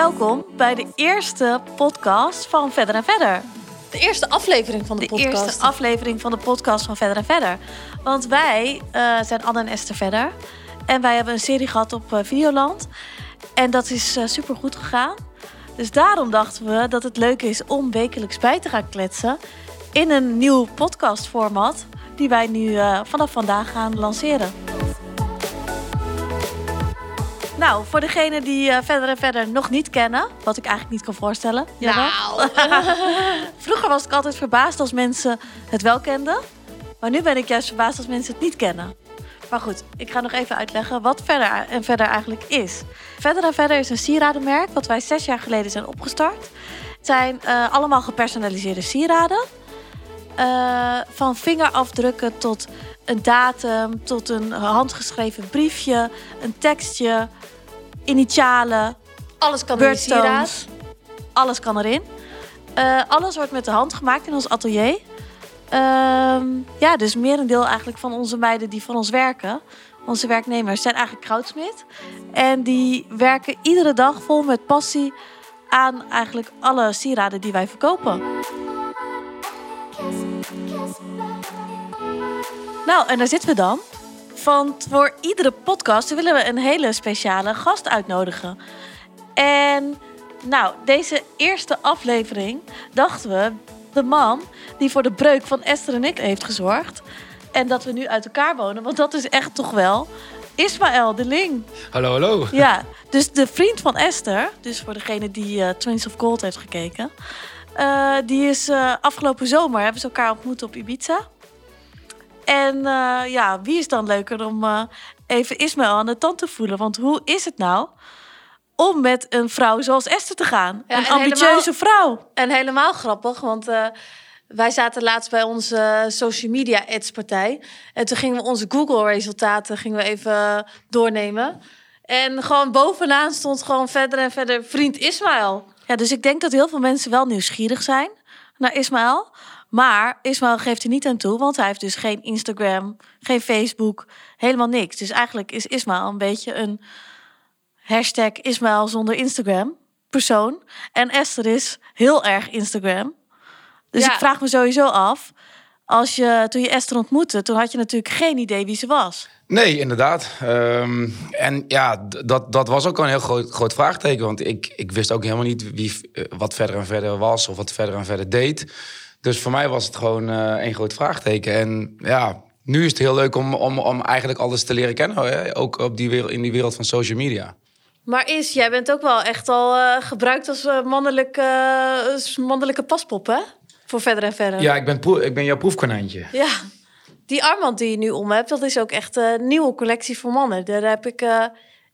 welkom bij de eerste podcast van Verder en Verder. De eerste aflevering van de, De podcast. eerste aflevering van de podcast van Verder en Verder. Want wij eh, zijn Anne en Esther Verder. En wij hebben een serie gehad op eh, Videoland. En dat is eh, super goed gegaan. Dus daarom dachten we dat het leuk is om wekelijks bij te gaan kletsen. In een nieuw podcastformat. Die wij nu vanaf vandaag gaan lanceren. Nou, voor degenen die eh, verder en verder nog niet kennen, wat ik eigenlijk niet kan voorstellen. Nou, Vroeger was ik altijd verbaasd als mensen het wel kenden. Maar nu ben ik juist verbaasd als mensen het niet kennen. Maar goed, ik ga nog even uitleggen wat Verder en Verder eigenlijk is. Verder en Verder is een sieradenmerk wat wij zes jaar geleden zijn opgestart. Het zijn eh, allemaal gepersonaliseerde sieraden. Eh, van vingerafdrukken tot een datum, tot een handgeschreven briefje, een tekstje, initialen, alles kan in je sieraad. Alles kan erin. Eh, alles wordt met de hand gemaakt in ons atelier. Ehm, ja, dus merendeel eigenlijk van onze meiden die van ons werken. Onze werknemers zijn eigenlijk goudsmid. En die werken iedere dag vol met passie aan eigenlijk alle sieraden die wij verkopen. Nou, en daar zitten we dan. Want voor iedere podcast willen we een hele speciale gast uitnodigen. En nou, deze eerste aflevering dachten we de man die voor de breuk van Esther en ik heeft gezorgd. En dat we nu uit elkaar wonen, want dat is echt toch wel Ismaël de Ling. Hallo, hallo. Ja, dus de vriend van Esther, dus voor degene die eh Twins of Gold heeft gekeken, eh, die is eh, afgelopen zomer hebben ze elkaar ontmoet op Ibiza. En eh, ja, wie is dan leuker om eh, even Ismaël aan de tand te voelen? Want hoe is het nou om met een vrouw zoals Esther te gaan? Ja, een en ambitieuze vrouw. En helemaal grappig, want eh, wij zaten laatst bij onze social media ads partij. En toen gingen we onze Google resultaten gingen we even doornemen. En gewoon bovenaan stond gewoon verder en verder vriend Ismaël. Ja, dus ik denk dat heel veel mensen wel nieuwsgierig zijn naar Ismaël. Maar Ismaël geeft er niet aan toe, want hij heeft dus geen Instagram, geen Facebook, helemaal niks. Dus eigenlijk is Ismaël een beetje een hashtag Ismaël zonder Instagram persoon. En Esther is heel erg Instagram. Dus Ja. ik vraag me sowieso af, als je, toen je Esther ontmoette, toen had je natuurlijk geen idee wie ze was. Nee, inderdaad. Ehm, en ja, dat, dat was ook een heel groot, groot vraagteken. Want ik, ik wist ook helemaal niet wie, eh, wat verder en verder was of wat verder en verder deed. Dus voor mij was het gewoon eh één groot vraagteken. En ja, nu is het heel leuk om, om, om eigenlijk alles te leren kennen. Hè? Ook op die wereld, in die wereld van social media. Maar Is, jij bent ook wel echt al eh, gebruikt als eh, mannelijke, eh, als mannelijke paspop, hè? Voor verder en verder. Ja, ik ben, ik ben jouw proefkonijntje. Ja, die armband die je nu om hebt, dat is ook echt een nieuwe collectie voor mannen. Daar heb ik eh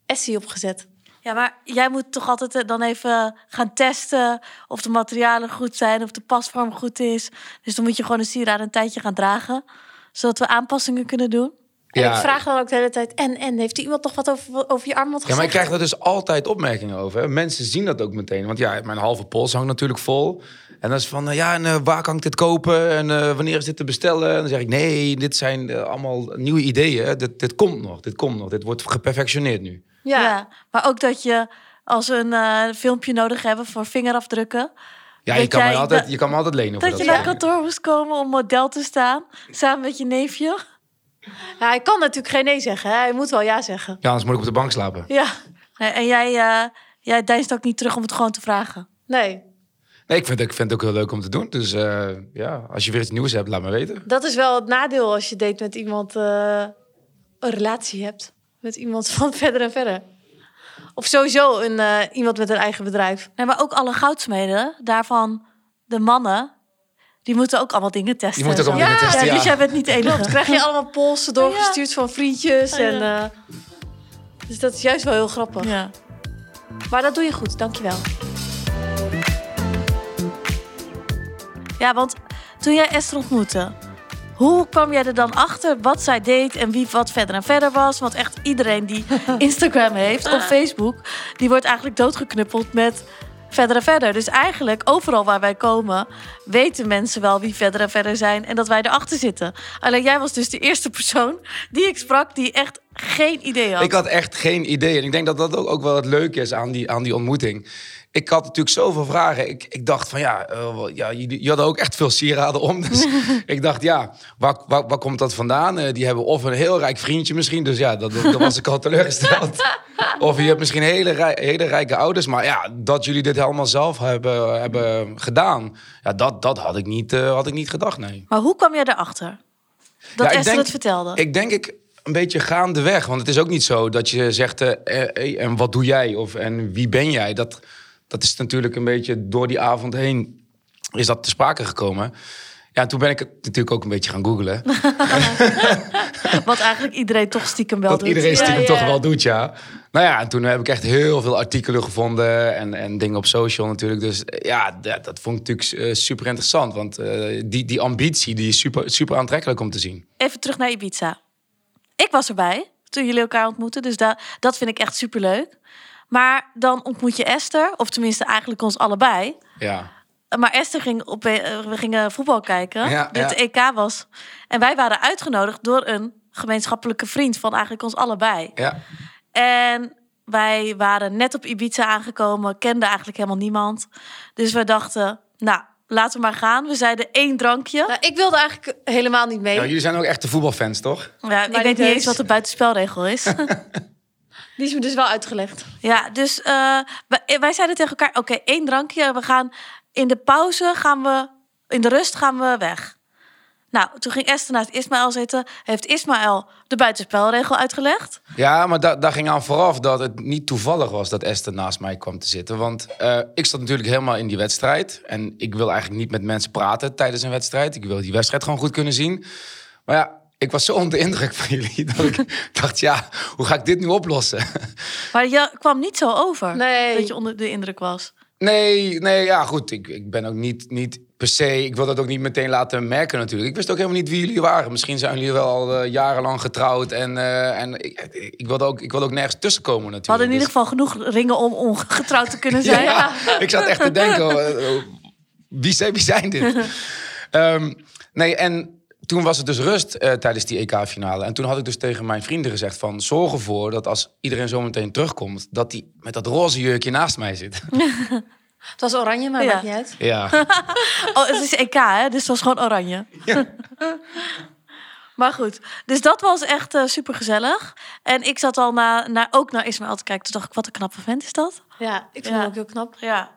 Essie op gezet. Ja, maar jij moet toch altijd eh, dan even gaan testen of de materialen goed zijn, of de pasvorm goed is. Dus dan moet je gewoon een sieraad een tijdje gaan dragen, zodat we aanpassingen kunnen doen. En Ja. ik vraag dan ook de hele tijd, en, en heeft iemand nog wat over, over je armband Ja, gezegd? maar ik krijg er dus altijd opmerkingen over. hè. Mensen zien dat ook meteen. Want ja, mijn halve pols hangt natuurlijk vol. En dan is van, eh, ja, en eh, waar kan ik dit kopen? En wanneer is dit te bestellen? En dan zeg ik, nee, dit zijn allemaal nieuwe ideeën. Dit, dit komt nog, dit komt nog. Dit wordt geperfectioneerd nu. Ja. Maar ook dat je, als we een eh, filmpje nodig hebben voor vingerafdrukken, Ja, je kan, jij me altijd, dat- je kan me altijd lenen. voor dat je naar kantoor moest komen om model te staan, samen met je neefje. Ja, hij kan natuurlijk geen nee zeggen. Hè? Hij moet wel ja zeggen. Ja, anders moet ik op de bank slapen. Ja. Nee, En jij, eh jij deinst ook niet terug om het gewoon te vragen. Nee, Nee, ik vind, het- ik vind het ook heel leuk om te doen. Dus eh, ja, als je weer iets nieuws hebt, laat me weten. dat is wel het nadeel als je date met iemand, eh, een relatie hebt. Met iemand van verder en verder. Of sowieso een, eh, iemand met een eigen bedrijf. Nee, maar ook alle goudsmeden, daarvan de mannen, die moeten ook allemaal dingen testen. Die moeten ook allemaal zo. dingen testen, Dus ja. jij bent niet de enige. Dan krijg je allemaal polsen doorgestuurd van vriendjes. Ja. En, eh, dus dat is juist wel heel grappig. Ja. Maar dat doe je goed, dankjewel. ja, want toen jij Esther ontmoette, hoe kwam jij er dan achter wat zij deed en wie wat verder en verder was? Want echt iedereen die Instagram heeft of Facebook, die wordt eigenlijk doodgeknuppeld met verder en verder. Dus eigenlijk, overal waar wij komen, weten mensen wel wie verder en verder zijn en dat wij erachter zitten. Alleen jij was dus de eerste persoon die ik sprak die echt geen idee had. Ik had echt geen idee. En ik denk dat dat ook, ook wel het leuke is aan die, aan die ontmoeting. Ik had natuurlijk zoveel vragen. Ik, ik dacht van ja, uh, ja je, je had ook echt veel sieraden om. Dus ik dacht ja, waar, waar, waar komt dat vandaan? Uh, die hebben of een heel rijk vriendje misschien. Dus ja, dat, dat was ik al teleurgesteld. of je hebt misschien hele, rij, hele rijke ouders. Maar ja, dat jullie dit helemaal zelf hebben, hebben gedaan. Ja, dat, dat had, ik niet, uh, had ik niet gedacht, nee. Maar hoe kwam jij erachter? Dat ja, Esther denk, het vertelde? Ik denk ik een beetje gaandeweg. Want het is ook niet zo dat je zegt... Eh, en wat doe jij? Of en wie ben jij? Dat, dat is natuurlijk een beetje door die avond heen... is dat te sprake gekomen. Ja, en toen ben ik het natuurlijk ook een beetje gaan googlen. Wat eigenlijk iedereen toch stiekem wel Wat doet. iedereen stiekem ja, toch wel doet, ja. Nou ja, en toen heb ik echt heel veel artikelen gevonden en, en dingen op social natuurlijk. Dus ja, dat, dat vond ik natuurlijk super interessant. Want uh, die, die ambitie die is super, super aantrekkelijk om te zien. Even terug naar Ibiza. Ik was erbij toen jullie elkaar ontmoeten, dus da dat vind ik echt super leuk. Maar dan ontmoet je Esther, of tenminste eigenlijk ons allebei. Ja. Maar Esther ging op, we gingen voetbal kijken, ja, dit ja. EK was. En wij waren uitgenodigd door een gemeenschappelijke vriend van eigenlijk ons allebei. Ja. En wij waren net op Ibiza aangekomen, kenden eigenlijk helemaal niemand. Dus we dachten, nou, laten we maar gaan. We zeiden één drankje. Nou, ik wilde eigenlijk helemaal niet mee. Nou, jullie zijn ook echte voetbalfans, toch? Ja, ik weet niet eens wat de buitenspelregel is. Die is me dus wel uitgelegd. Ja, dus uh, wij, zeiden tegen elkaar: oké, één drankje. We gaan in de pauze gaan we, in de rust gaan we weg. Nou, toen ging Esther naast Ismaël zitten. Heeft Ismaël de buitenspelregel uitgelegd? Ja, maar da daar ging aan vooraf dat het niet toevallig was dat Esther naast mij kwam te zitten. Want uh, ik zat natuurlijk helemaal in die wedstrijd. En ik wil eigenlijk niet met mensen praten tijdens een wedstrijd. Ik wil die wedstrijd gewoon goed kunnen zien. Maar ja, ik was zo onder de indruk van jullie dat ik dacht, ja, hoe ga ik dit nu oplossen? Maar je kwam niet zo over nee. dat je onder de indruk was. Nee, nee, ja, goed. Ik, ik ben ook niet, niet per se. Ik wil dat ook niet meteen laten merken, natuurlijk. Ik wist ook helemaal niet wie jullie waren. Misschien zijn jullie wel al uh, jarenlang getrouwd. En, uh, en ik, ik, wilde ook, ik wilde ook nergens tussenkomen, natuurlijk. We hadden in ieder geval genoeg ringen om ongetrouwd te kunnen zijn. ja, ik zat echt te denken: uh, wie, zijn, wie zijn dit? um, nee, en toen was het dus rust uh, tijdens die EK-finale. En toen had ik dus tegen mijn vrienden gezegd van... zorg ervoor dat als iedereen zo meteen terugkomt... dat die met dat roze jurkje naast mij zit. het was oranje, maar ja. maakt niet uit. Ja. oh, het is EK, hè? Dus het was gewoon oranje. Ja. maar goed, dus dat was echt uh, super gezellig. En ik zat al na, naar, ook naar Ismaël te kijken. Toen dacht ik, wat een knappe vent is dat? Ja, ik vind ja. hem ook heel knap. Ja.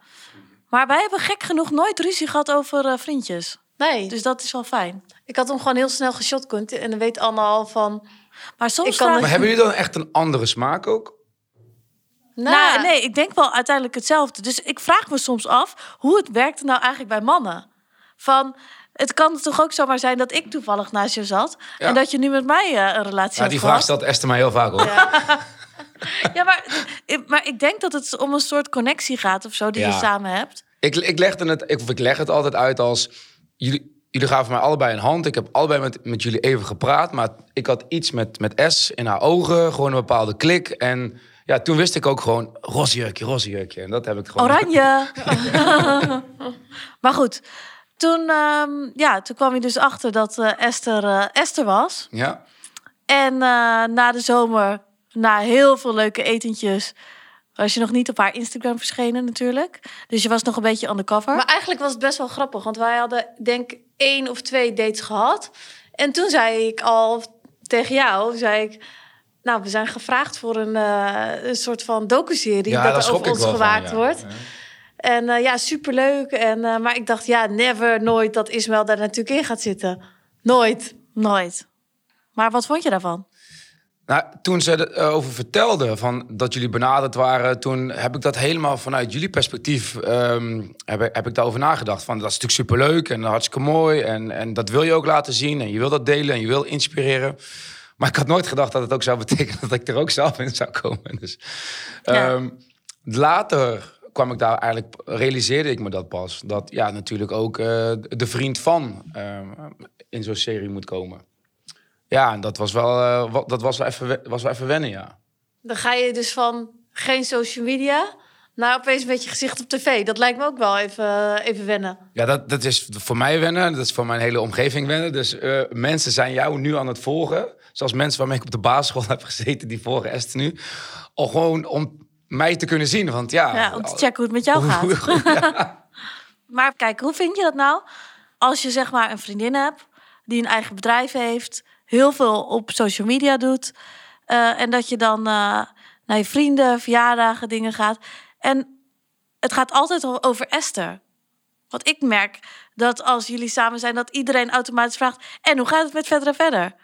Maar wij hebben gek genoeg nooit ruzie gehad over uh, vriendjes. Nee. Dus dat is wel fijn. Ik had hem gewoon heel snel geshotkunt. En dan weet Anne al van... Maar soms kan Maar hebben jullie dan echt een andere smaak ook? Nou, nou, nee, ik denk wel uiteindelijk hetzelfde. Dus ik vraag me soms af hoe het werkt nou eigenlijk bij mannen. Van, het kan toch ook zomaar zijn dat ik toevallig naast je zat... Ja. en dat je nu met mij uh, een relatie ja, hebt Die vraag stelt Esther mij heel vaak op. Ja, ja maar, maar ik denk dat het om een soort connectie gaat of zo... die je samen hebt. Ik, ik, legde het, ik, ik leg het altijd uit als... Jullie, jullie gaven mij allebei een hand. Ik heb allebei met, met jullie even gepraat. Maar ik had iets met, met S in haar ogen. Gewoon een bepaalde klik. En ja, toen wist ik ook gewoon roze jurkje, roze jurkje. En dat heb ik gewoon... Oranje! maar goed, toen, um, ja, toen kwam je dus achter dat uh, Esther, uh, Esther was. Ja. En uh, na de zomer, na heel veel leuke etentjes... was je nog niet op haar Instagram verschenen natuurlijk. Dus je was nog een beetje undercover. Maar eigenlijk was het best wel grappig. Want wij hadden denk één of twee dates gehad. En toen zei ik al tegen jou, zei ik... Nou, we zijn gevraagd voor een, uh, een soort van docuserie ja, dat er over ons gemaakt ja. wordt. En uh, ja, superleuk. En, uh, maar ik dacht, ja, never, nooit dat Ismael daar natuurlijk in gaat zitten. Nooit. Nooit. Maar wat vond je daarvan? Nou, toen ze erover vertelde van dat jullie benaderd waren, toen heb ik dat helemaal vanuit jullie perspectief um, heb, heb ik daarover nagedacht. Van dat is natuurlijk superleuk en hartstikke mooi en, en dat wil je ook laten zien en je wil dat delen en je wil inspireren. Maar ik had nooit gedacht dat het ook zou betekenen dat ik er ook zelf in zou komen. Dus, ja. um, later kwam ik daar eigenlijk, realiseerde ik me dat pas. Dat ja, natuurlijk ook uh, de vriend van uh, in zo'n serie moet komen. Ja, en dat was wel, uh, dat was wel, even, was wel even wennen, ja. Dan ga je dus van geen social media Nou, opeens een beetje gezicht op tv. Dat lijkt me ook wel even, even wennen. Ja, dat, dat is voor mij wennen. Dat is voor mijn hele omgeving wennen. Dus uh, mensen zijn jou nu aan het volgen. Zoals mensen waarmee ik op de basisschool heb gezeten, die volgen Esther nu. Al gewoon om mij te kunnen zien. Want ja, ja om te checken hoe het met jou gaat. ja. maar kijk, hoe vind je dat nou? Als je zeg maar een vriendin hebt die een eigen bedrijf heeft, heel veel op social media doet. Uh, en dat je dan uh, naar je vrienden, verjaardagen, dingen gaat. En het gaat altijd over Esther. Want ik merk dat als jullie samen zijn, dat iedereen automatisch vraagt: en hoe gaat het met verder en verder?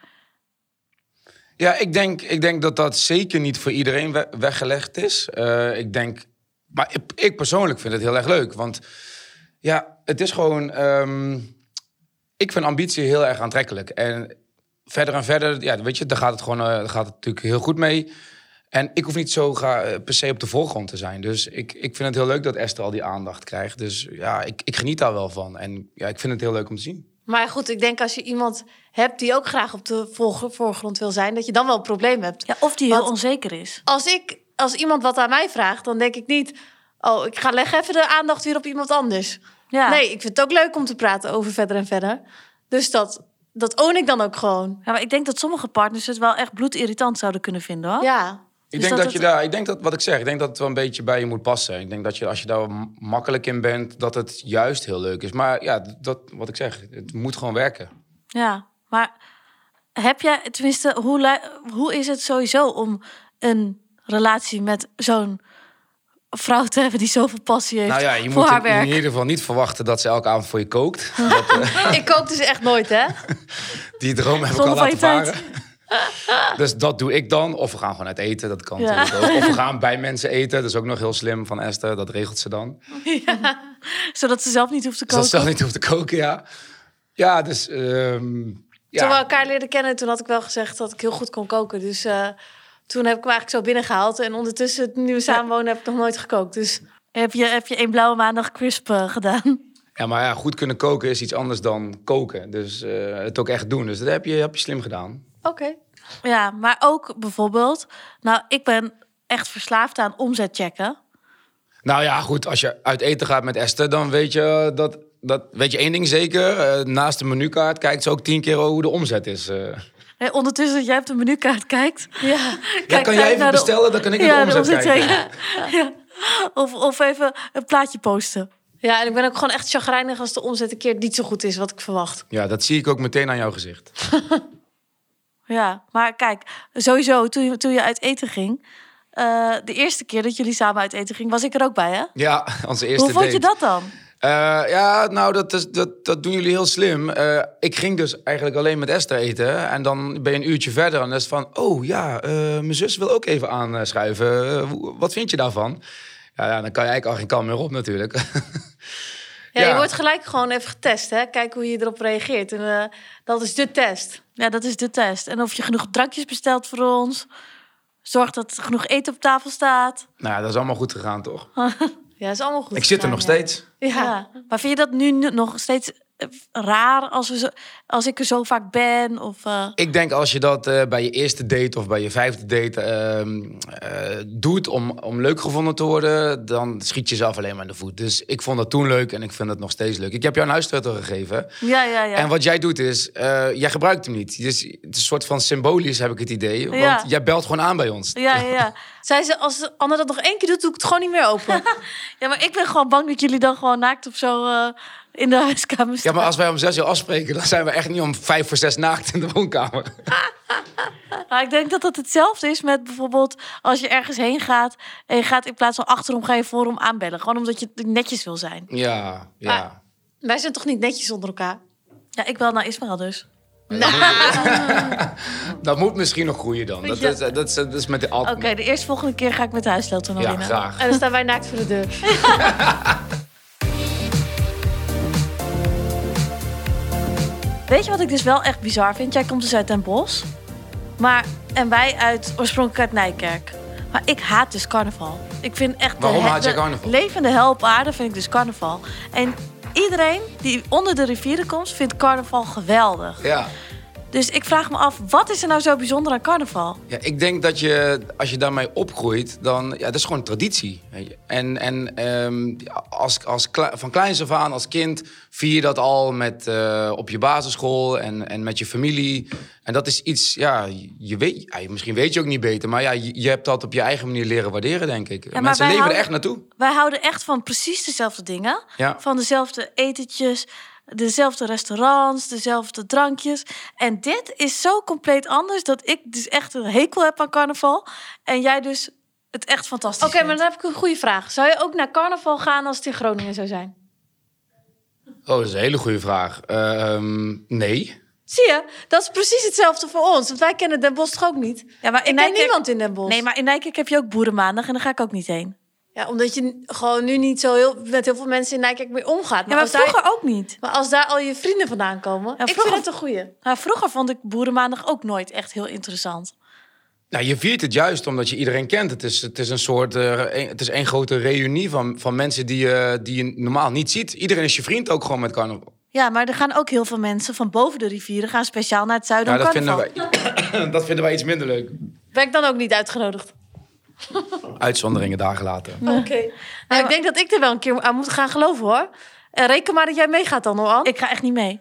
Ja, ik denk, ik denk dat dat zeker niet voor iedereen weggelegd is. Uh, ik denk, maar ik, persoonlijk vind het heel erg leuk. Want ja, het is gewoon. Um, ik vind ambitie heel erg aantrekkelijk. En verder en verder, ja, weet je, daar gaat het gewoon uh, gaat het natuurlijk heel goed mee. En ik hoef niet zo ga, eh, per se op de voorgrond te zijn. Dus ik, ik vind het heel leuk dat Esther al die aandacht krijgt. Dus ja, ik, ik geniet daar wel van. En ja, ik vind het heel leuk om te zien. Maar goed, ik denk als je iemand hebt die ook graag op de voorgrond wil zijn, dat je dan wel een probleem hebt. Ja, of die heel onzeker is. Als ik, als iemand wat aan mij vraagt, dan denk ik niet, oh, ik ga leggen even de aandacht weer op iemand anders. Ja. Nee, ik vind het ook leuk om te praten over verder en verder. Dus dat, dat own ik dan ook gewoon. Ja, maar ik denk dat sommige partners het wel echt bloedirritant zouden kunnen vinden, hoor. Ja. Ik denk dat, je daar, ik denk dat wat ik zeg, ik denk dat het wel een beetje bij je moet passen. Ik denk dat je als je daar makkelijk in bent, dat het juist heel leuk is. Maar ja, dat wat ik zeg, het moet gewoon werken. Ja, maar heb jij, tenminste, hoe, hoe is het sowieso om een relatie met zo'n vrouw te hebben die zoveel passie heeft nou ja, je moet in, in, ieder geval niet verwachten dat ze elke avond voor je kookt. dat, uh... ik kook dus echt nooit, hè? Die droom heb Zonder ik al laten varen. dus dat doe ik dan. Of we gaan gewoon uit eten, dat kan ja. ook. Of we gaan bij mensen eten, dat is ook nog heel slim van Esther. Dat regelt ze dan. Ja. Zodat ze zelf niet hoeft te koken. Zodat ze zelf niet hoeft te koken, ja. Ja, dus... Um, ja. Toen we elkaar leren kennen, toen had ik wel gezegd dat ik heel goed kon koken. Dus uh, toen heb ik me eigenlijk zo binnengehaald. En ondertussen, nu we samenwonen, heb ik nog nooit gekookt. Dus... Heb je, heb je een blauwe maandag crisp uh, gedaan? Ja, maar ja, goed kunnen koken is iets anders dan koken. Dus uh, het ook echt doen. Dus dat heb je, heb je slim gedaan. Oké. Ja, maar ook bijvoorbeeld... Nou, ik ben echt verslaafd aan omzet checken. Nou ja, goed. Als je uit eten gaat met Esther, dan weet je dat... dat weet je één ding zeker. Uh, naast de menukaart kijkt ze ook tien keer hoe de omzet is. Uh. Hey, ondertussen dat jij op de menukaart kijkt. Ja, ja kan jij even bestellen, dan kan ik ja, de omzet, kijken. Ja. Of, of even een plaatje posten. Ja, en ik ben ook gewoon echt chagrijnig als de omzet een keer niet zo goed is wat ik verwacht. Ja, dat zie ik ook meteen aan jouw gezicht. ja, maar kijk, sowieso toen je, toen je uit eten ging... Uh, de eerste keer dat jullie samen uit eten gingen, was ik er ook bij, hè? Ja, onze eerste Hoe vond je dat dan? Uh, ja, nou, dat, is, dat, dat doen jullie heel slim. Uh, ik ging dus eigenlijk alleen met Esther eten. En dan ben je een uurtje verder en dan is van... Oh ja, mijn zus wil ook even aanschuiven. wat vind je daarvan? Ja, ja, dan kan je eigenlijk al geen kant meer op natuurlijk. ja, je wordt gelijk gewoon even getest. Hè? Kijk hoe je erop reageert. En uh, dat is de test. Ja, dat is de test. En of je genoeg drankjes bestelt voor ons. Zorg dat er genoeg eten op tafel staat. Nou, dat is allemaal goed gegaan, toch? ja, dat is allemaal goed Ik zit er nog steeds. Ja. ja. Maar vind je dat nu nog steeds raar als, we zo, als ik er zo vaak ben? Of, uh... Ik denk als je dat uh, bij je eerste date of bij je vijfde date uh, doet om, om leuk gevonden te worden, dan schiet je zelf alleen maar in de voet. Dus ik vond dat toen leuk en ik vind het nog steeds leuk. Ik heb jou een huissleutel gegeven. Ja, ja, ja. En wat jij doet is, jij gebruikt hem niet. Dus het is een soort van symbolisch heb ik het idee. Want ja. jij belt gewoon aan bij ons. Ja, ja, ja. Zij ze, als Anne dat nog één keer doet, doe ik het gewoon niet meer open. ja, maar ik ben gewoon bang dat jullie dan gewoon naakt of zo in de huiskamer Ja, maar als wij om zes uur afspreken, dan zijn we echt niet om vijf voor zes naakt in de woonkamer. nou, ik denk dat het hetzelfde is met bijvoorbeeld als je ergens heen gaat en je gaat in plaats van achterom, ga je voorom aanbellen. Gewoon omdat je netjes wil zijn. Ja, ja. wij zijn toch niet netjes onder elkaar? Ja, ik bel naar Ismael dus. dat moet misschien nog groeien dan. Dat, is, dat, is, dat is met de Oké, de eerste volgende keer ga ik met de huissleutel naar ja, binnen. Graag. En dan staan wij naakt voor de deur. Weet je wat ik dus wel echt bizar vind? Jij komt dus uit Den Bosch. Maar, en wij uit, oorspronkelijk uit Nijkerk. Maar ik haat dus carnaval. Ik vind echt... Waarom haat je carnaval? levende hel op aarde vind ik dus carnaval. En iedereen die onder de rivieren komt, vindt carnaval geweldig. Ja. Dus ik vraag me af, wat is er nou zo bijzonder aan carnaval? Ja, ik denk dat je, als je daarmee opgroeit, dan... Ja, dat is gewoon traditie. weet je. En, en ehm, ja, als, als, van kleins af aan, als kind, vier je dat al met, eh, op je basisschool en, en met je familie. En dat is iets, ja, je weet, ja, misschien weet je ook niet beter. Maar ja, je, je hebt dat op je eigen manier leren waarderen, denk ik. maar Mensen leven houden- er echt naartoe. Wij houden echt van precies dezelfde dingen. Ja. Van dezelfde etentjes, dezelfde restaurants, dezelfde drankjes. En dit is zo compleet anders dat ik dus echt een hekel heb aan carnaval. En jij dus het echt fantastisch Oké, maar dan heb ik een goede vraag. Zou je ook naar carnaval gaan als het in Groningen zou zijn? Oh, dat is een hele goede vraag. Ehm, nee. Zie je? Dat is precies hetzelfde voor ons. Want wij kennen Den Bosch toch ook niet? Ja, maar Ik in ken Nijkerk... niemand in Den Bosch. Nee, maar in Nijkerk heb je ook Boerenmaandag en daar ga ik ook niet heen. Ja, omdat je gewoon nu niet zo heel, met heel veel mensen in Nijkerk mee omgaat. Ja, maar als vroeger daar, ook niet. maar als daar al je vrienden vandaan komen... ik vroeger- vind het een goeie. Nou, vroeger vond ik Boerenmaandag ook nooit echt heel interessant. Nou, je viert het juist omdat je iedereen kent. Het is, het is een soort, eh, een- het is één grote reunie van, van mensen die je, die je normaal niet ziet. Iedereen is je vriend ook gewoon met carnaval. Ja, maar er gaan ook heel veel mensen van boven de rivieren gaan speciaal naar het zuiden Ja, om dat carnaval. vinden, wij, dat vinden wij iets minder leuk. Ben ik dan ook niet uitgenodigd? Uitzonderingen dagen later. Oké. Nou, ik denk dat ik er wel een keer aan moet gaan geloven, hoor. En reken maar dat jij meegaat dan, hoor. Ik ga echt niet mee.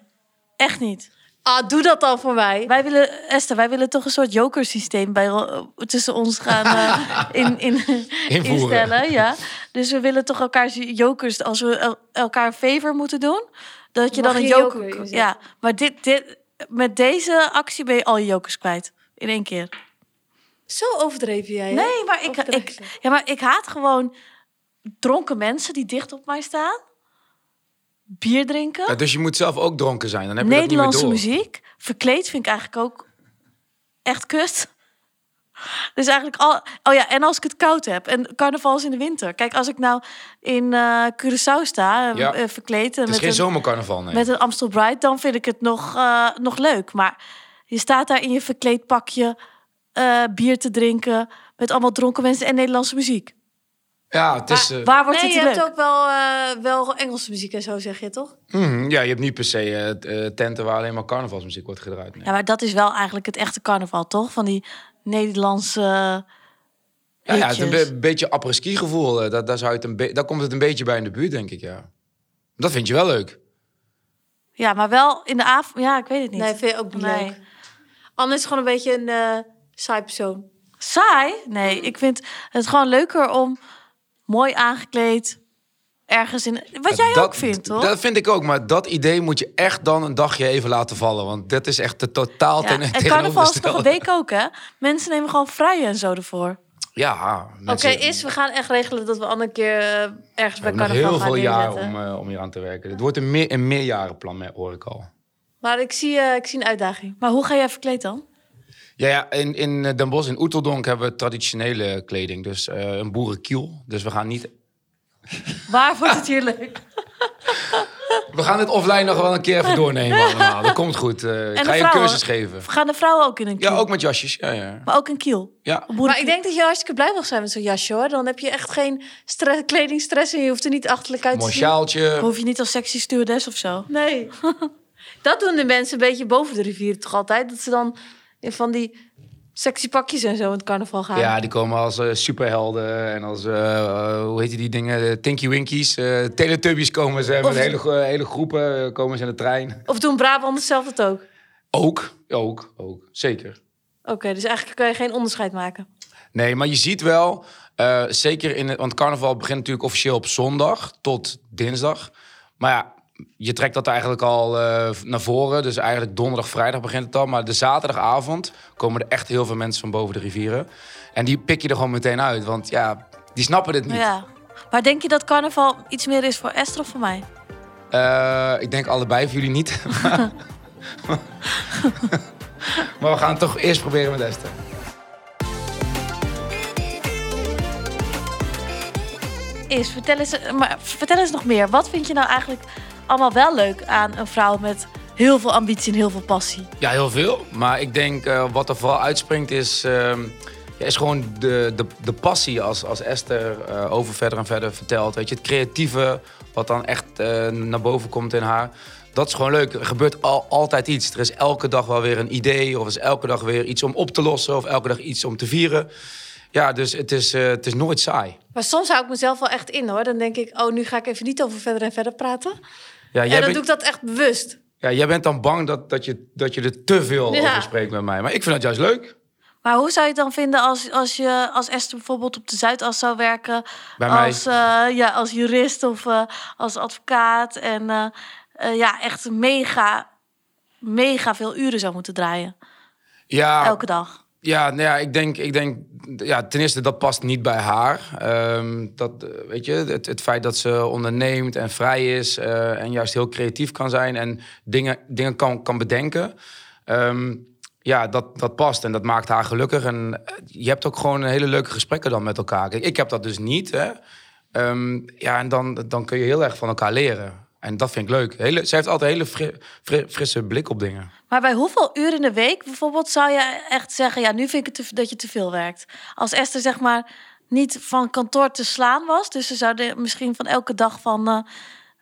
Echt niet. Ah, doe dat dan voor mij. Wij willen, Esther, wij willen toch een soort jokersysteem bij, eh, tussen ons gaan eh, in, in, Invoeren. instellen. Ja. Dus we willen toch elkaar jokers, als we el- elkaar een favor moeten doen, dat je Mag dan een joker. joker ja, maar dit, dit, met deze actie ben je al je jokers kwijt. In één keer. Zo overdreven jij, hè? Nee, maar ik, ik, ja, maar ik haat gewoon dronken mensen die dicht op mij staan. Bier drinken. Ja, dus je moet zelf ook dronken zijn. Dan heb je dat Nederlandse niet meer door. muziek. Verkleed vind ik eigenlijk ook echt kut. Dus eigenlijk al. Oh ja, en als ik het koud heb. En carnaval is in de winter. Kijk, als ik nou in eh Curaçao sta, eh, Ja. eh, verkleed. en Het is met geen een, zomercarnaval, nee. met een Amstel Bright, dan vind ik het nog, eh, nog leuk. Maar je staat daar in je verkleed pakje eh, bier te drinken. Met allemaal dronken mensen en Nederlandse muziek. Ja, het is... eh, Waar wordt Nee, het je leuk? hebt ook wel, eh, wel Engelse muziek en zo, zeg je toch? mhm, ja, je hebt niet per se tenten waar alleen maar carnavalsmuziek wordt gedraaid. nee. Ja, maar dat is wel eigenlijk het echte carnaval, toch? Van die Nederlandse. Ja, ja, het is een be- beetje apres-ski gevoel. eh, daar, daar, zou je het een daar komt het een beetje bij in de buurt, denk ik, ja. Dat vind je wel leuk. Ja, maar wel in de avond. Ja, ik weet het niet. Nee, vind je ook niet Nee. leuk. Anne is gewoon een beetje een eh saai persoon. Saai? Nee, ik vind het gewoon leuker om mooi aangekleed ergens in. Wat jij dat, ook vindt, toch? Dat vind ik ook, maar dat idee moet je echt dan een dagje even laten vallen. Want dat is echt de totaal ja. ten En carnaval is toch een week ook, hè? Mensen nemen gewoon vrij en zo ervoor. Ja, Oké, mensen- is we gaan echt regelen dat we Anne een keer eh, ergens we bij carnaval heel gaan veel jaar om, eh, om hier aan te werken. Het wordt een, meer, een meerjarenplan, me- hoor ik al. Maar ik zie, eh, ik zie een uitdaging. Maar hoe ga jij verkleed dan? Ja, ja in, in eh, Den Bosch, in Oeteldonk, hebben we traditionele kleding. Dus eh, een boerenkiel. Dus we gaan niet... Waar wordt het hier leuk? We gaan het offline nog wel een keer even doornemen allemaal. Dat komt goed. Eh, ik ga je een cursus geven. Gaan de vrouwen ook in een kiel? Ja, ook met jasjes. Ja, ja. Maar ook een kiel? ja. Een Maar ik denk dat je hartstikke blij mag zijn met zo'n jasje, hoor. Dan heb je echt geen stre- kledingstress en je hoeft er niet achterlijk uit te Mooi zien. sjaaltje. Hoef je niet als sexy stewardess of zo? Nee. dat doen de mensen een beetje boven de rivier toch altijd? Dat ze dan in van die sexy pakjes en zo in het carnaval gaan. Ja, die komen als eh, superhelden en als, eh, eh, hoe heet die dingen, Tinky Winkies. Teletubbies komen ze, met hele, hele groepen komen ze in de trein. Of doen Brabanders zelf dat ook? Ook, ook, ook, zeker. Oké, dus eigenlijk kan je geen onderscheid maken. Nee, maar je ziet wel, zeker in het, want carnaval begint natuurlijk officieel op zondag tot dinsdag. Maar ja, je trekt dat eigenlijk al eh, naar voren. Dus eigenlijk donderdag, vrijdag begint het al. Maar de zaterdagavond komen er echt heel veel mensen van boven de rivieren. En die pik je er gewoon meteen uit, want ja, die snappen dit niet. Ja. Maar denk je dat carnaval iets meer is voor Esther of voor mij? Eh, ik denk allebei voor jullie niet. maar we gaan het toch eerst proberen met Esther. Is, vertel eens, maar vertel eens nog meer. Wat vind je nou eigenlijk allemaal wel leuk aan een vrouw met heel veel ambitie en heel veel passie? Ja, heel veel. Maar ik denk eh, wat er vooral uitspringt is... ehm, ja, is gewoon de, de, de passie als, als Esther eh, over verder en verder vertelt. Weet je, het creatieve wat dan echt eh, naar boven komt in haar. Dat is gewoon leuk. Er gebeurt al, altijd iets. Er is elke dag wel weer een idee. Of er is elke dag weer iets om op te lossen. Of elke dag iets om te vieren. Ja, dus het is, eh, het is nooit saai. Maar soms hou ik mezelf wel echt in hoor. Dan denk ik, oh, nu ga ik even niet over verder en verder praten. Ja, en dan bent, doe ik dat echt bewust. ja, jij bent dan bang dat, dat, je, dat je er te veel Ja. over spreekt met mij. Maar ik vind dat juist leuk. Maar hoe zou je het dan vinden als, als je als Esther bijvoorbeeld op de Zuidas zou werken? Bij mij. als, eh, ja, als jurist of eh, als advocaat. En eh, ja, echt mega, mega veel uren zou moeten draaien. Ja, Elke dag. Ja, nou ja, ik denk, ik denk ja, ten eerste dat past niet bij haar. Ehm, dat, eh, weet je, het, het feit dat ze onderneemt en vrij is eh, en juist heel creatief kan zijn en dingen, dingen kan, kan bedenken. Ehm, ja, dat, dat past en dat maakt haar gelukkig. En eh, je hebt ook gewoon hele leuke gesprekken dan met elkaar. Ik heb dat dus niet. Hè. Ehm, ja, en dan, dan kun je heel erg van elkaar leren. En dat vind ik leuk. Hele, ze heeft altijd een hele fri- fri- frisse blik op dingen. Maar bij hoeveel uur in de week bijvoorbeeld zou je echt zeggen... ja, nu vind ik het dat je te veel werkt? Als Esther zeg maar niet van kantoor te slaan was... dus ze zou de- misschien van elke dag van eh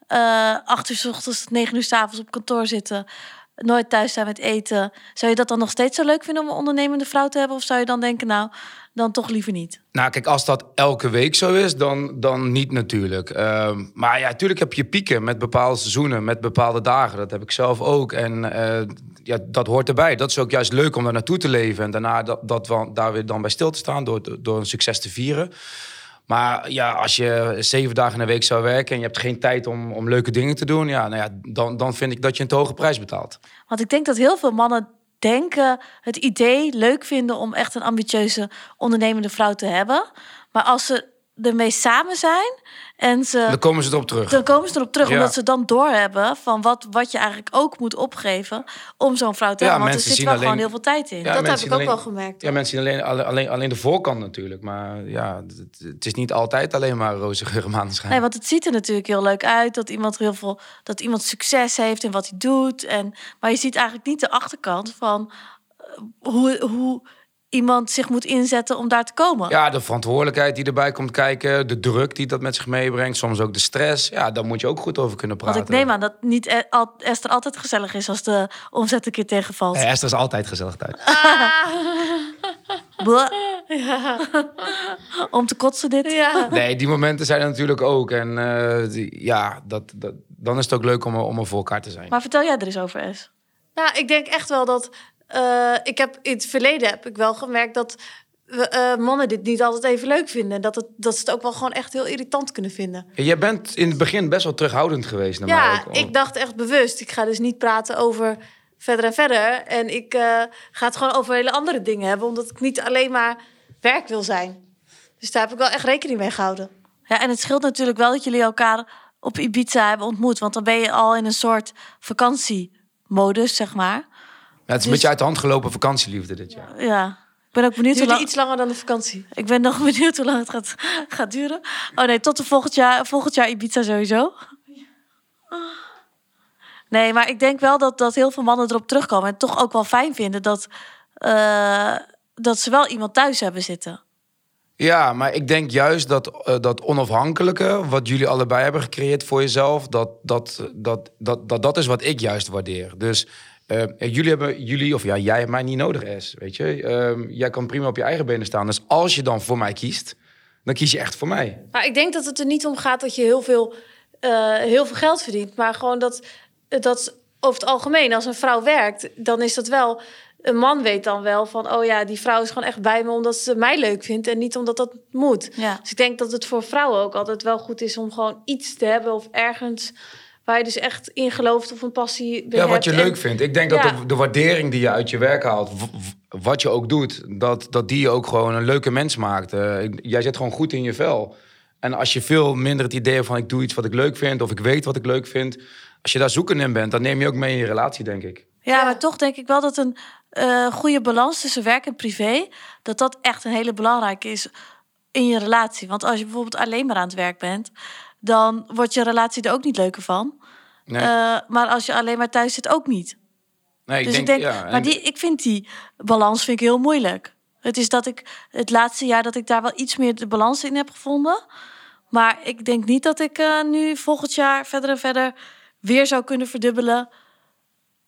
eh, acht uur s ochtends... tot negen uur s avonds op kantoor zitten... nooit thuis zijn met eten... zou je dat dan nog steeds zo leuk vinden om een ondernemende vrouw te hebben? Of zou je dan denken, nou, dan toch liever niet? Nou, kijk, als dat elke week zo is, dan, dan niet natuurlijk. Ehm, maar ja, natuurlijk heb je pieken met bepaalde seizoenen, met bepaalde dagen. Dat heb ik zelf ook. En eh, ja, dat hoort erbij. Dat is ook juist leuk om daar naartoe te leven. En daarna dat, dat we daar weer dan bij stil te staan door, door een succes te vieren. Maar ja, als je zeven dagen in de week zou werken en je hebt geen tijd om, om leuke dingen te doen, ja, nou ja, dan, dan vind ik dat je een te hoge prijs betaalt. Want ik denk dat heel veel mannen denken het idee leuk vinden om echt een ambitieuze ondernemende vrouw te hebben. Maar als ze ermee samen zijn en ze Dan komen ze erop terug. dan komen ze erop terug, Ja. omdat ze dan doorhebben van wat, wat je eigenlijk ook moet opgeven om zo'n vrouw te Ja, hebben. Want er mensen zit zien wel alleen- gewoon heel veel tijd in. Ja, dat heb ik ook alleen- wel gemerkt. Ja, mensen zien alleen, alleen- alleen, alleen de voorkant natuurlijk. Maar ja, het, het is niet altijd alleen maar roze geur en. Nee, want het ziet er natuurlijk heel leuk uit dat iemand heel veel, dat iemand succes heeft in wat hij doet. En, maar je ziet eigenlijk niet de achterkant van eh, hoe, hoe iemand zich moet inzetten om daar te komen. Ja, de verantwoordelijkheid die erbij komt kijken, de druk die dat met zich meebrengt, soms ook de stress. Ja, daar moet je ook goed over kunnen praten. Want ik neem aan dat niet e- Esther altijd gezellig is als de omzet een keer tegenvalt. Nee, Esther is altijd gezellig thuis. Om te kotsen dit. Ja. Nee, die momenten zijn er natuurlijk ook. En eh, die- ja, dat, dat, dan is het ook leuk om, er- om er voor elkaar te zijn. Maar vertel jij er eens over, Es. Nou, ik denk echt wel dat. Eh, ik heb in het verleden heb ik wel gemerkt dat we, eh, mannen dit niet altijd even leuk vinden. Dat, het, dat ze het ook wel gewoon echt heel irritant kunnen vinden. Jij bent in het begin best wel terughoudend geweest naar mij Ja, ook. ik dacht echt bewust. Ik ga dus niet praten over verder en verder. En ik eh, ga het gewoon over hele andere dingen hebben. Omdat ik niet alleen maar werk wil zijn. Dus daar heb ik wel echt rekening mee gehouden. Ja, en het scheelt natuurlijk wel dat jullie elkaar op Ibiza hebben ontmoet. Want dan ben je al in een soort vakantiemodus, zeg maar. Ja, het is een dus- beetje uit de hand gelopen vakantieliefde dit jaar. Ja. Ik ben ook benieuwd hoe lang... iets langer dan de vakantie. Ik ben nog benieuwd hoe lang het gaat, gaat duren. Oh nee, tot de volgend jaar, volgend jaar Ibiza sowieso. Nee, maar ik denk wel dat, dat heel veel mannen erop terugkomen. En toch ook wel fijn vinden dat, eh, dat ze wel iemand thuis hebben zitten. Ja, maar ik denk juist dat eh, dat onafhankelijke, wat jullie allebei hebben gecreëerd voor jezelf, dat dat, dat, dat, dat, dat is wat ik juist waardeer. Dus eh, jullie hebben jullie, of ja, jij hebt mij niet nodig, is, weet je. Ehm, jij kan prima op je eigen benen staan. Dus als je dan voor mij kiest, dan kies je echt voor mij. Maar ik denk dat het er niet om gaat dat je heel veel, eh, heel veel geld verdient. Maar gewoon dat, dat over het algemeen, als een vrouw werkt, dan is dat wel. Een man weet dan wel van, oh ja, die vrouw is gewoon echt bij me omdat ze mij leuk vindt en niet omdat dat moet. Ja. Dus ik denk dat het voor vrouwen ook altijd wel goed is om gewoon iets te hebben of ergens waar je dus echt in gelooft of een passie bij Ja, wat hebt. je En- leuk vindt. Ik denk dat de, de waardering die je uit je werk haalt, w- w- wat je ook doet, dat, dat die je ook gewoon een leuke mens maakt. Eh, jij zit gewoon goed in je vel. En als je veel minder het idee hebt van ik doe iets wat ik leuk vind of ik weet wat ik leuk vind, als je daar zoeken in bent, dan neem je ook mee in je relatie, denk ik. Ja, Ja. maar toch denk ik wel dat een eh, goede balans tussen werk en privé... dat dat echt een hele belangrijke is in je relatie. Want als je bijvoorbeeld alleen maar aan het werk bent... dan wordt je relatie er ook niet leuker van. Nee, Eh, maar als je alleen maar thuis zit, ook niet. nee ik dus denk, ik denk, ja, maar die, ik vind die balans vind ik heel moeilijk. Het is dat ik het laatste jaar dat ik daar wel iets meer de balans in heb gevonden. Maar ik denk niet dat ik eh, nu volgend jaar verder en verder weer zou kunnen verdubbelen.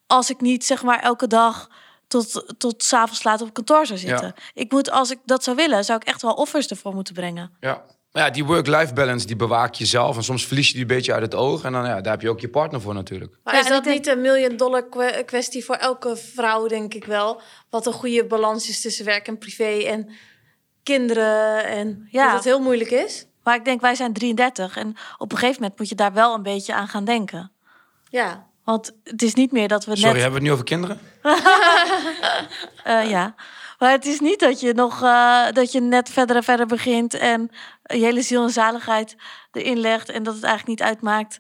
Als ik niet zeg maar elke dag tot, tot s'avonds laat op kantoor zou zitten. Ja. Ik moet, als ik dat zou willen, zou ik echt wel offers ervoor moeten brengen. Ja. Maar ja, die work-life balance, die bewaak je zelf. En soms verlies je die een beetje uit het oog. En dan, ja, daar heb je ook je partner voor natuurlijk. Maar Ja, is dat niet een million dollar kwestie voor elke vrouw, denk ik wel? Wat een goede balans is tussen werk en privé en kinderen. En Ja. dat het heel moeilijk is. Maar ik denk, wij zijn 33 en op een gegeven moment moet je daar wel een beetje aan gaan denken. Ja. Want het is niet meer dat we Sorry, net... hebben we het nu over kinderen? Eh, ja. Maar het is niet dat je nog eh, dat je net verder en verder begint en je hele ziel en zaligheid erin legt en dat het eigenlijk niet uitmaakt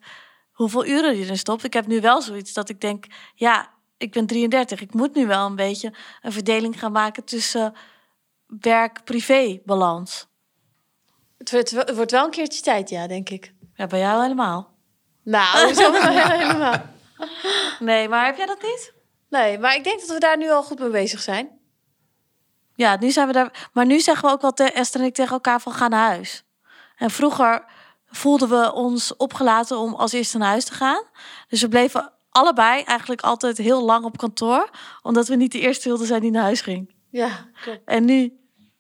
hoeveel uren je erin stopt. Ik heb nu wel zoiets dat ik denk, ja, ik ben 33. Ik moet nu wel een beetje een verdeling gaan maken tussen werk-privé balans. Het wordt, wel- het wordt wel een keertje tijd, ja, denk ik. Ja, bij jou helemaal. Nou, zo helemaal. Nee, maar heb jij dat niet? Nee, maar ik denk dat we daar nu al goed mee bezig zijn. Ja, nu zijn we daar. Maar nu zeggen we ook wel, te, Esther en ik, tegen elkaar van ga naar huis. En vroeger voelden we ons opgelaten om als eerste naar huis te gaan. Dus we bleven allebei eigenlijk altijd heel lang op kantoor. Omdat we niet de eerste wilden zijn die naar huis ging. Ja, klopt. En nu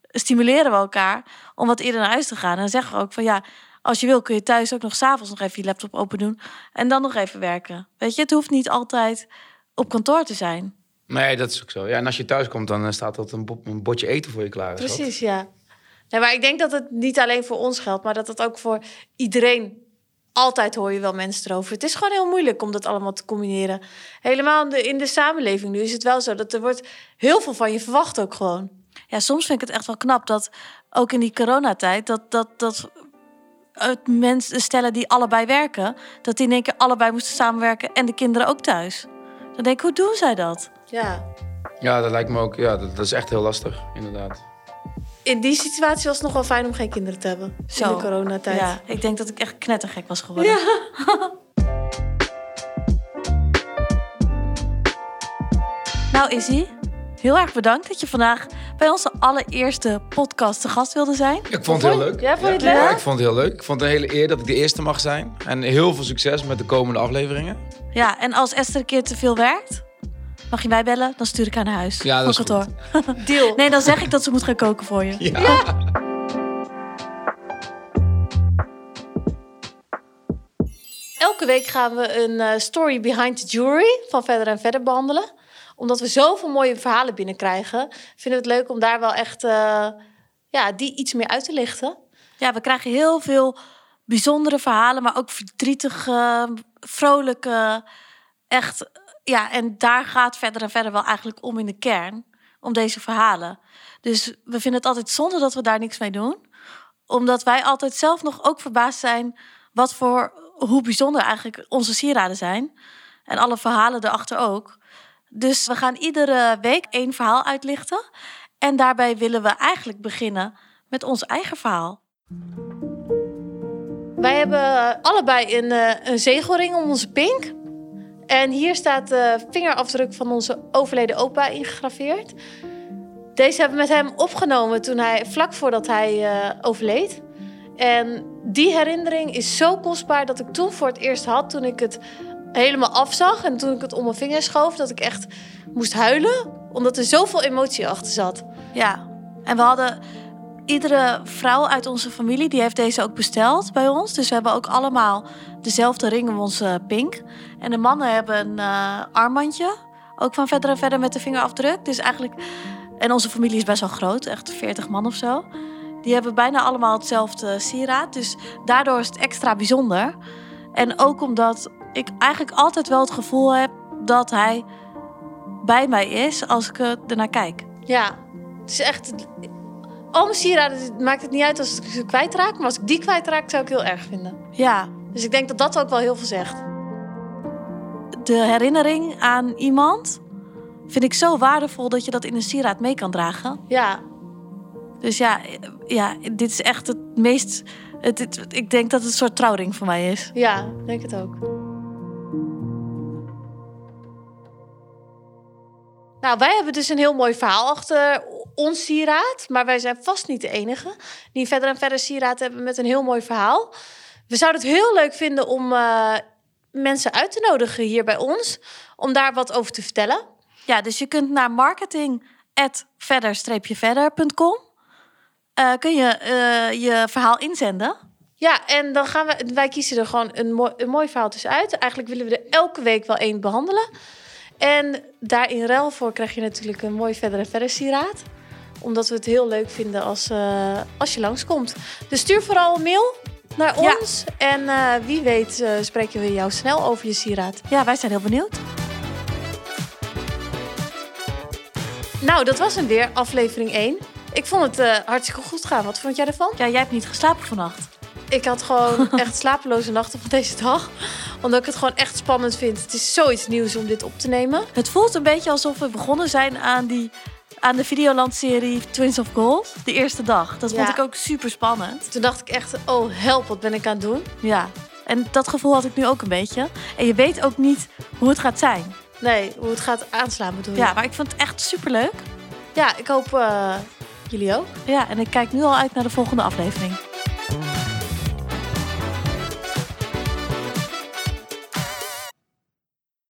stimuleren we elkaar om wat eerder naar huis te gaan. En dan zeggen we ook van ja, als je wil kun je thuis ook nog s'avonds nog even je laptop open doen. En dan nog even werken. Weet je, het hoeft niet altijd op kantoor te zijn. Nee, dat is ook zo. Ja, en als je thuis komt, dan eh, staat dat een, bo- een bordje eten voor je klaar. Precies, ja. Nee, maar ik denk dat het niet alleen voor ons geldt, maar dat het ook voor iedereen. Altijd hoor je wel mensen erover. Het is gewoon heel moeilijk om dat allemaal te combineren. Helemaal in de, in de samenleving nu is het wel zo dat er wordt heel veel van je verwacht ook gewoon. Ja, soms vind ik het echt wel knap dat ook in die coronatijd dat dat dat het mensen stellen die allebei werken, dat die in één keer allebei moesten samenwerken en de kinderen ook thuis. Dan denk ik, hoe doen zij dat? Ja. Ja, dat lijkt me ook. Ja, dat, dat is echt heel lastig, inderdaad. In die situatie was het nog wel fijn om geen kinderen te hebben. In de coronatijd. Ja, ik denk dat ik echt knettergek was geworden. nou, Izzy, heel erg bedankt dat je vandaag bij onze allereerste podcast te gast wilde zijn. Ik vond het heel leuk. ja, vond je het leuk? Ja, ik vond het heel leuk. Ik vond het een hele eer dat ik de eerste mag zijn. En heel veel succes met de komende afleveringen. Ja, en als Esther een keer te veel werkt, mag je mij bellen, dan stuur ik haar naar huis. Ja, dat is kantoor. Deal. Nee, dan zeg ik dat ze moet gaan koken voor je. Ja. Elke week gaan we een eh, story behind the jewelry van verder en verder behandelen. Omdat we zoveel mooie verhalen binnenkrijgen, vinden we het leuk om daar wel echt eh, ja, die iets meer uit te lichten. Ja, we krijgen heel veel bijzondere verhalen, maar ook verdrietige, vrolijke. Echt, ja, en daar gaat verder en verder wel eigenlijk om in de kern, om deze verhalen. Dus we vinden het altijd zonde dat we daar niks mee doen. Omdat wij altijd zelf nog ook verbaasd zijn wat voor, hoe bijzonder eigenlijk onze sieraden zijn. En alle verhalen erachter ook. Dus we gaan iedere week één verhaal uitlichten. En daarbij willen we eigenlijk beginnen met ons eigen verhaal. Wij hebben allebei een, eh, een zegelring om onze pink. En hier staat de vingerafdruk van onze overleden opa ingegraveerd. Deze hebben we met hem opgenomen toen hij, vlak voordat hij eh, overleed. En die herinnering is zo kostbaar dat ik toen voor het eerst had, toen ik het helemaal afzag en toen ik het om mijn vinger schoof, dat ik echt moest huilen, omdat er zoveel emotie achter zat. Ja, en we hadden iedere vrouw uit onze familie die heeft deze ook besteld bij ons. Dus we hebben ook allemaal dezelfde ring om onze pink. En de mannen hebben een eh, armbandje, ook van verder en verder met de vingerafdruk. Dus eigenlijk, en onze familie is best wel groot, echt 40 man of zo. Die hebben bijna allemaal hetzelfde sieraad. Dus daardoor is het extra bijzonder. En ook omdat ik eigenlijk altijd wel het gevoel heb dat hij bij mij is als ik er ernaar kijk. Ja, het is echt. Al mijn sieraden het maakt het niet uit als ik ze kwijtraak. Maar als ik die kwijtraak, zou ik heel erg vinden. Ja, Dus ik denk dat dat ook wel heel veel zegt. de herinnering aan iemand vind ik zo waardevol dat je dat in een sieraad mee kan dragen. Ja, Dus ja, ja dit is echt het meest. Het, het- ik denk dat het een soort trouwring voor mij is. ja, denk het ook. Nou, wij hebben dus een heel mooi verhaal achter ons sieraad. Maar wij zijn vast niet de enige die verder en verder sieraad hebben met een heel mooi verhaal. We zouden het heel leuk vinden om uh, mensen uit te nodigen hier bij ons. Om daar wat over te vertellen. Ja, dus je kunt naar marketing@verder-verder.com. Uh, kun je uh, je verhaal inzenden. Ja, en dan gaan we, wij kiezen er gewoon een mooi, een mooi verhaal uit. Eigenlijk willen we er elke week wel één behandelen. En daar in ruil voor krijg je natuurlijk een mooi verder en verder sieraad. Omdat we het heel leuk vinden als, uh, als je langskomt. Dus stuur vooral een mail naar ons. En uh, wie weet uh, spreken we jou snel over je sieraad. Ja, wij zijn heel benieuwd. Nou, dat was hem weer, aflevering 1. Ik vond het hartstikke goed gaan. Wat vond jij ervan? Ja, jij hebt niet geslapen vannacht. Ik had gewoon echt slapeloze nachten van deze dag. Omdat ik het gewoon echt spannend vind. Het is zoiets nieuws om dit op te nemen. Het voelt een beetje alsof we begonnen zijn aan, die, aan de Videoland-serie Twins of Gold. De eerste dag. Dat vond ik ook super spannend. Toen dacht ik echt, oh help, wat ben ik aan het doen? Ja, en dat gevoel had ik nu ook een beetje. En je weet ook niet hoe het gaat zijn. Nee, hoe het gaat aanslaan bedoel je? Ja, maar ik vond het echt super leuk. Ja, ik hoop uh, jullie ook. Ja, en ik kijk nu al uit naar de volgende aflevering.